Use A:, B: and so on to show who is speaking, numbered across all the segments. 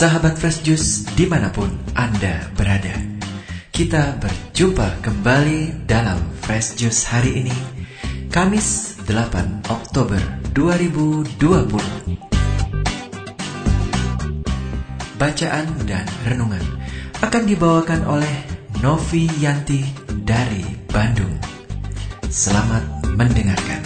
A: Sahabat Fresh Juice di mana pun Anda berada. Kita berjumpa kembali dalam Fresh Juice hari ini Kamis 8 Oktober 2020 Bacaan dan renungan akan dibawakan oleh Novi Yanti dari Bandung. Selamat mendengarkan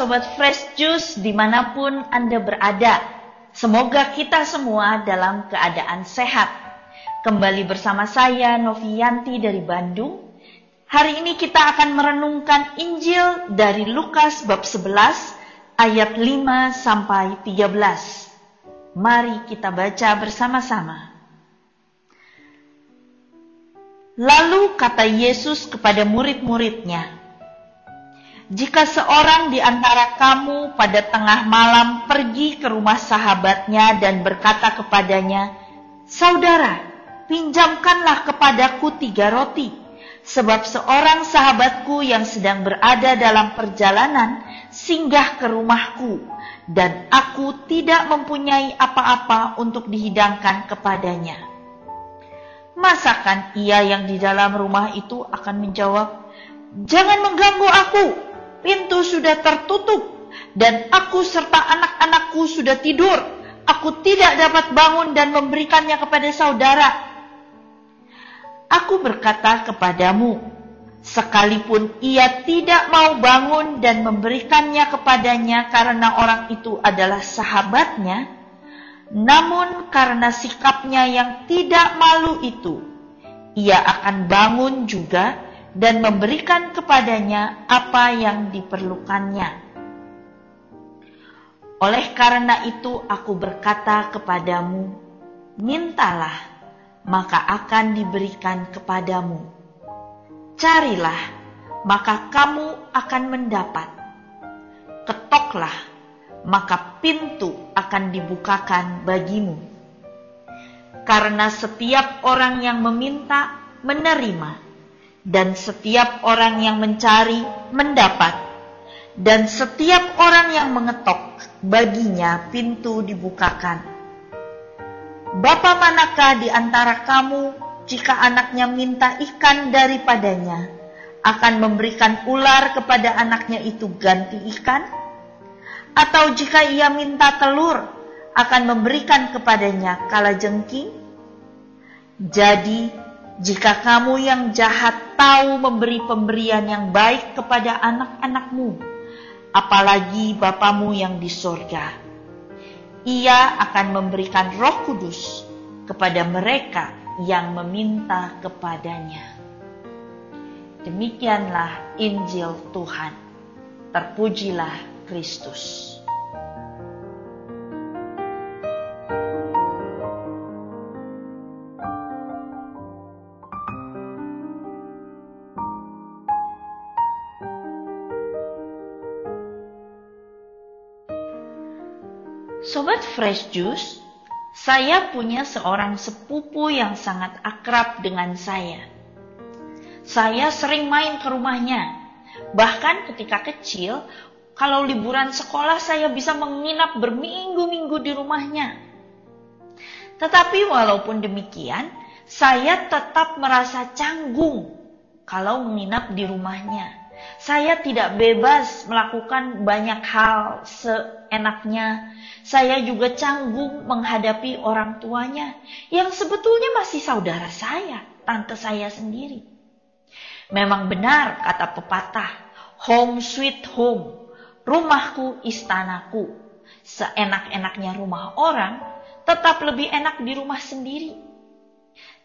B: Sobat Fresh Juice di mana pun Anda berada. Semoga kita semua dalam keadaan sehat. Kembali bersama saya Novianti dari Bandung. Hari ini kita akan merenungkan Injil dari Lukas bab 11 ayat 5 sampai 13. Mari kita baca bersama-sama. Lalu kata Yesus kepada murid-muridnya, jika seorang di antara kamu pada tengah malam pergi ke rumah sahabatnya dan berkata kepadanya, Saudara, pinjamkanlah kepadaku tiga roti, sebab seorang sahabatku yang sedang berada dalam perjalanan singgah ke rumahku, dan aku tidak mempunyai apa-apa untuk dihidangkan kepadanya. Masakan ia yang di dalam rumah itu akan menjawab, Jangan mengganggu aku, pintu sudah tertutup, dan aku serta anak-anakku sudah tidur. Aku tidak dapat bangun dan memberikannya kepada saudara. Aku berkata kepadamu, sekalipun ia tidak mau bangun dan memberikannya kepadanya karena orang itu adalah sahabatnya, namun karena sikapnya yang tidak malu itu, ia akan bangun juga dan memberikan kepadanya apa yang diperlukannya. Oleh karena itu, aku berkata kepadamu, mintalah, maka akan diberikan kepadamu. Carilah, maka kamu akan mendapat. Ketoklah, maka pintu akan dibukakan bagimu. Karena setiap orang yang meminta, menerima dan setiap orang yang mencari mendapat, dan setiap orang yang mengetok baginya pintu dibukakan. Bapa manakah di antara kamu jika anaknya minta ikan daripadanya akan memberikan ular kepada anaknya itu ganti ikan? Atau jika ia minta telur akan memberikan kepadanya kala jengking? Jadi jika kamu yang jahat tahu memberi pemberian yang baik kepada anak-anakmu, apalagi Bapamu yang di sorga, ia akan memberikan roh kudus kepada mereka yang meminta kepadanya. Demikianlah Injil Tuhan. Terpujilah Kristus. Sobat Fresh Juice, saya punya seorang sepupu yang sangat akrab dengan saya. Saya sering main ke rumahnya. Bahkan ketika kecil, kalau liburan sekolah saya bisa menginap berminggu-minggu di rumahnya. Tetapi walaupun demikian, saya tetap merasa canggung kalau menginap di rumahnya. Saya tidak bebas melakukan banyak hal seenaknya. Saya juga canggung menghadapi orang tuanya yang sebetulnya masih saudara saya, tante saya sendiri. Memang benar kata pepatah, home sweet home, rumahku istanaku. Seenak-enaknya rumah orang, tetap lebih enak di rumah sendiri.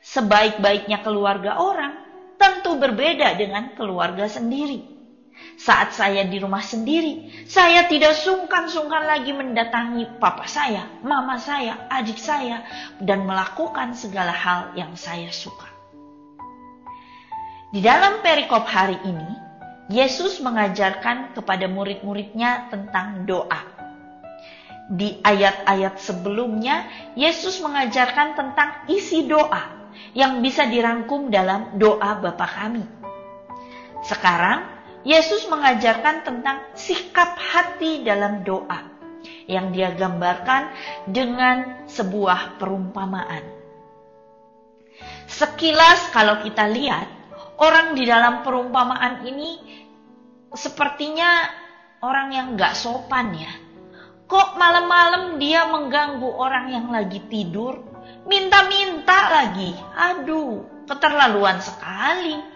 B: Sebaik-baiknya keluarga orang, tentu berbeda dengan keluarga sendiri. Saat saya di rumah sendiri, saya tidak sungkan-sungkan lagi mendatangi papa saya, mama saya, adik saya, dan melakukan segala hal yang saya suka. Di dalam perikop hari ini, Yesus mengajarkan kepada murid-muridnya tentang doa. Di ayat-ayat sebelumnya, Yesus mengajarkan tentang isi doa yang bisa dirangkum dalam doa Bapa kami. Sekarang, Yesus mengajarkan tentang sikap hati dalam doa yang dia gambarkan dengan sebuah perumpamaan. Sekilas kalau kita lihat, orang di dalam perumpamaan ini sepertinya orang yang gak sopan ya. Kok malam-malam dia mengganggu orang yang lagi tidur? Minta-minta lagi. Aduh, keterlaluan sekali.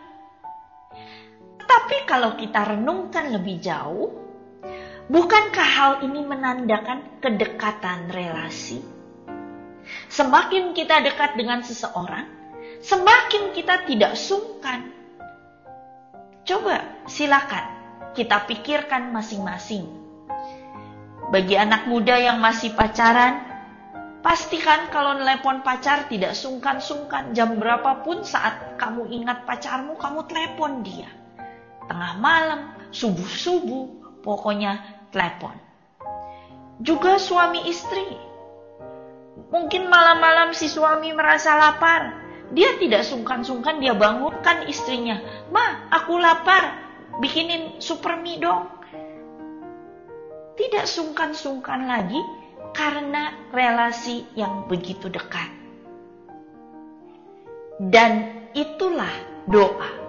B: Tapi kalau kita renungkan lebih jauh, bukankah hal ini menandakan kedekatan relasi? Semakin kita dekat dengan seseorang, semakin kita tidak sungkan. Coba silakan kita pikirkan masing-masing. Bagi anak muda yang masih pacaran, pastikan kalau telepon pacar tidak sungkan-sungkan jam berapapun saat kamu ingat pacarmu, kamu telepon dia. Tengah malam, subuh-subuh, pokoknya telepon. Juga suami istri. Mungkin malam-malam si suami merasa lapar. Dia tidak sungkan-sungkan dia bangunkan istrinya. Ma, aku lapar bikinin super mie dong. Tidak sungkan-sungkan lagi karena relasi yang begitu dekat. Dan itulah doa.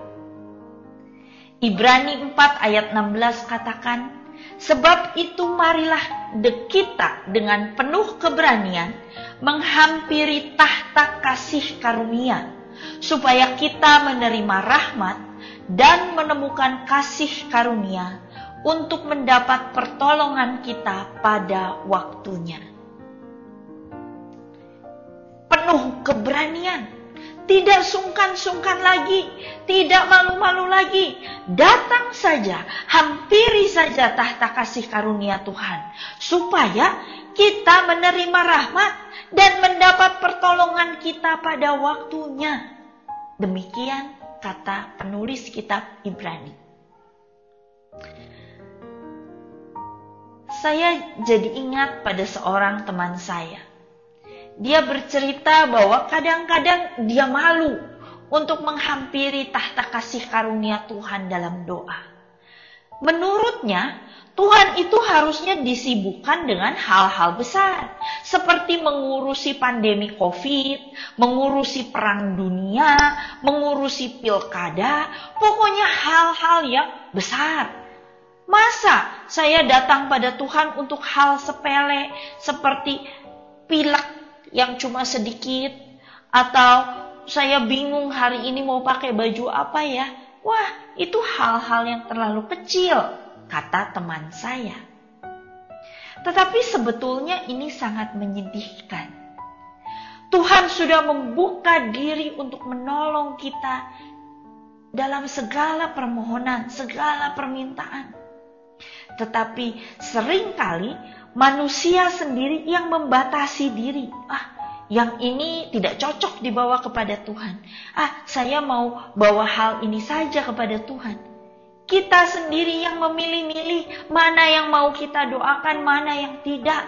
B: Ibrani 4 ayat 16 katakan, Sebab itu marilah kita dengan penuh keberanian menghampiri tahta kasih karunia, supaya kita menerima rahmat dan menemukan kasih karunia untuk mendapat pertolongan kita pada waktunya. Penuh keberanian, tidak sungkan-sungkan lagi, tidak malu-malu lagi. Datang saja, hampiri saja tahta kasih karunia Tuhan, supaya kita menerima rahmat dan mendapat pertolongan kita pada waktunya. Demikian kata penulis kitab Ibrani. Saya jadi ingat pada seorang teman saya. Dia bercerita bahwa kadang-kadang dia malu untuk menghampiri tahta kasih karunia Tuhan dalam doa. Menurutnya, Tuhan itu harusnya disibukkan dengan hal-hal besar, seperti mengurusi pandemi COVID, mengurusi perang dunia, mengurusi pilkada, pokoknya hal-hal yang besar. Masa saya datang pada Tuhan untuk hal sepele seperti pilek yang cuma sedikit, atau saya bingung hari ini mau pakai baju apa ya? Wah, itu hal-hal yang terlalu kecil kata teman saya. Tetapi sebetulnya ini sangat menyedihkan. Tuhan sudah membuka diri untuk menolong kita dalam segala permohonan, segala permintaan. Tetapi sering kali manusia sendiri yang membatasi diri. Ah, yang ini tidak cocok dibawa kepada Tuhan. Ah, saya mau bawa hal ini saja kepada Tuhan. Kita sendiri yang memilih-milih mana yang mau kita doakan, mana yang tidak.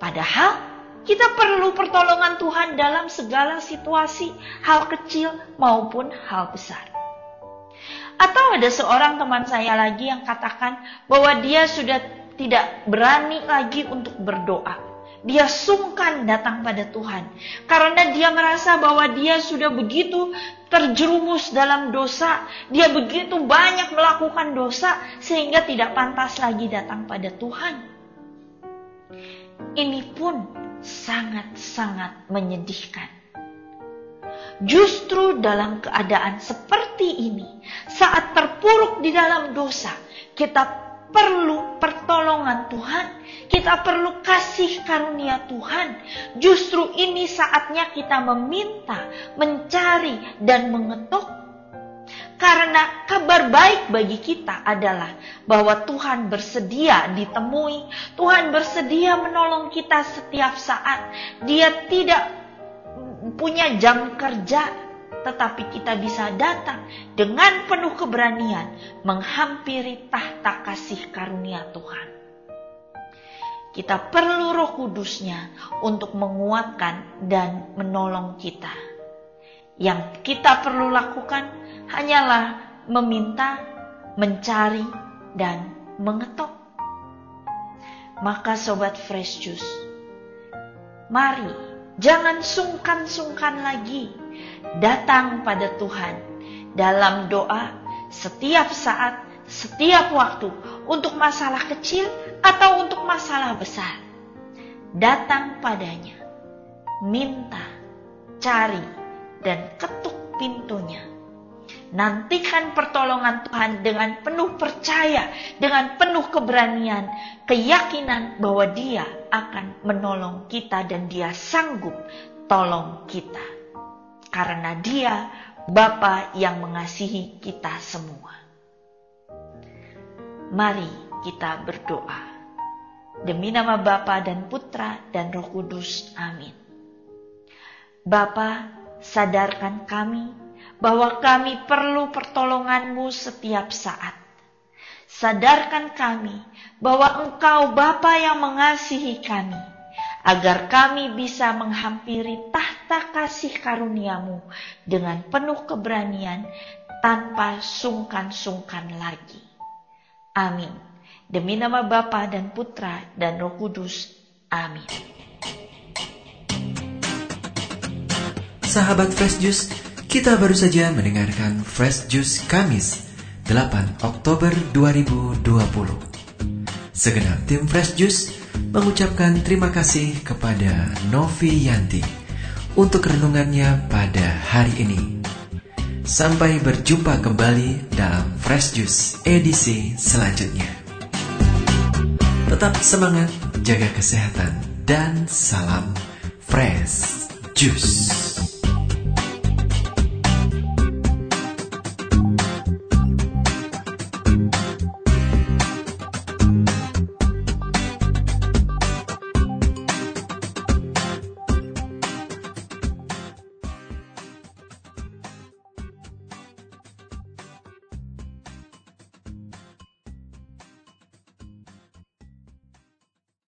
B: Padahal kita perlu pertolongan Tuhan dalam segala situasi, hal kecil maupun hal besar. Atau ada seorang teman saya lagi yang katakan bahwa dia sudah tidak berani lagi untuk berdoa. Dia sungkan datang pada Tuhan karena dia merasa bahwa dia sudah begitu terjerumus dalam dosa, dia begitu banyak melakukan dosa sehingga tidak pantas lagi datang pada Tuhan. Ini pun sangat-sangat menyedihkan. Justru dalam keadaan seperti ini, saat terpuruk di dalam dosa, kita perlu pertolongan Tuhan, kita perlu kasih karunia Tuhan. Justru ini saatnya kita meminta, mencari, dan mengetuk. Karena kabar baik bagi kita adalah bahwa Tuhan bersedia ditemui, Tuhan bersedia menolong kita setiap saat. Dia tidak punya jam kerja, tetapi kita bisa datang dengan penuh keberanian menghampiri tahta kasih karunia Tuhan. Kita perlu roh kudusnya untuk menguatkan dan menolong kita. Yang kita perlu lakukan hanyalah meminta, mencari, dan mengetok. Maka sobat fresh juice, mari jangan sungkan-sungkan lagi datang pada Tuhan dalam doa setiap saat, setiap waktu untuk masalah kecil atau untuk masalah besar. Datang padanya, minta, cari, dan ketuk pintunya Nantikan pertolongan Tuhan dengan penuh percaya, dengan penuh keberanian, keyakinan bahwa Dia akan menolong kita dan Dia sanggup tolong kita. Karena Dia Bapa yang mengasihi kita semua. Mari kita berdoa. Demi nama Bapa dan Putra dan Roh Kudus. Amin. Bapa, sadarkan kami bahwa kami perlu pertolonganmu setiap saat. Sadarkan kami bahwa Engkau Bapa yang mengasihi kami, agar kami bisa menghampiri tahta kasih karuniamu dengan penuh keberanian tanpa sungkan-sungkan lagi. Amin. Demi nama Bapa dan Putra dan Roh Kudus. Amin.
A: Sahabat Fresh Juice, kita baru saja mendengarkan Fresh Juice Kamis 8 Oktober 2020. Segenap tim Fresh Juice mengucapkan terima kasih kepada Novi Yanti untuk renungannya pada hari ini. Sampai berjumpa kembali dalam Fresh Juice edisi selanjutnya. Tetap semangat, jaga kesehatan, dan salam Fresh Juice.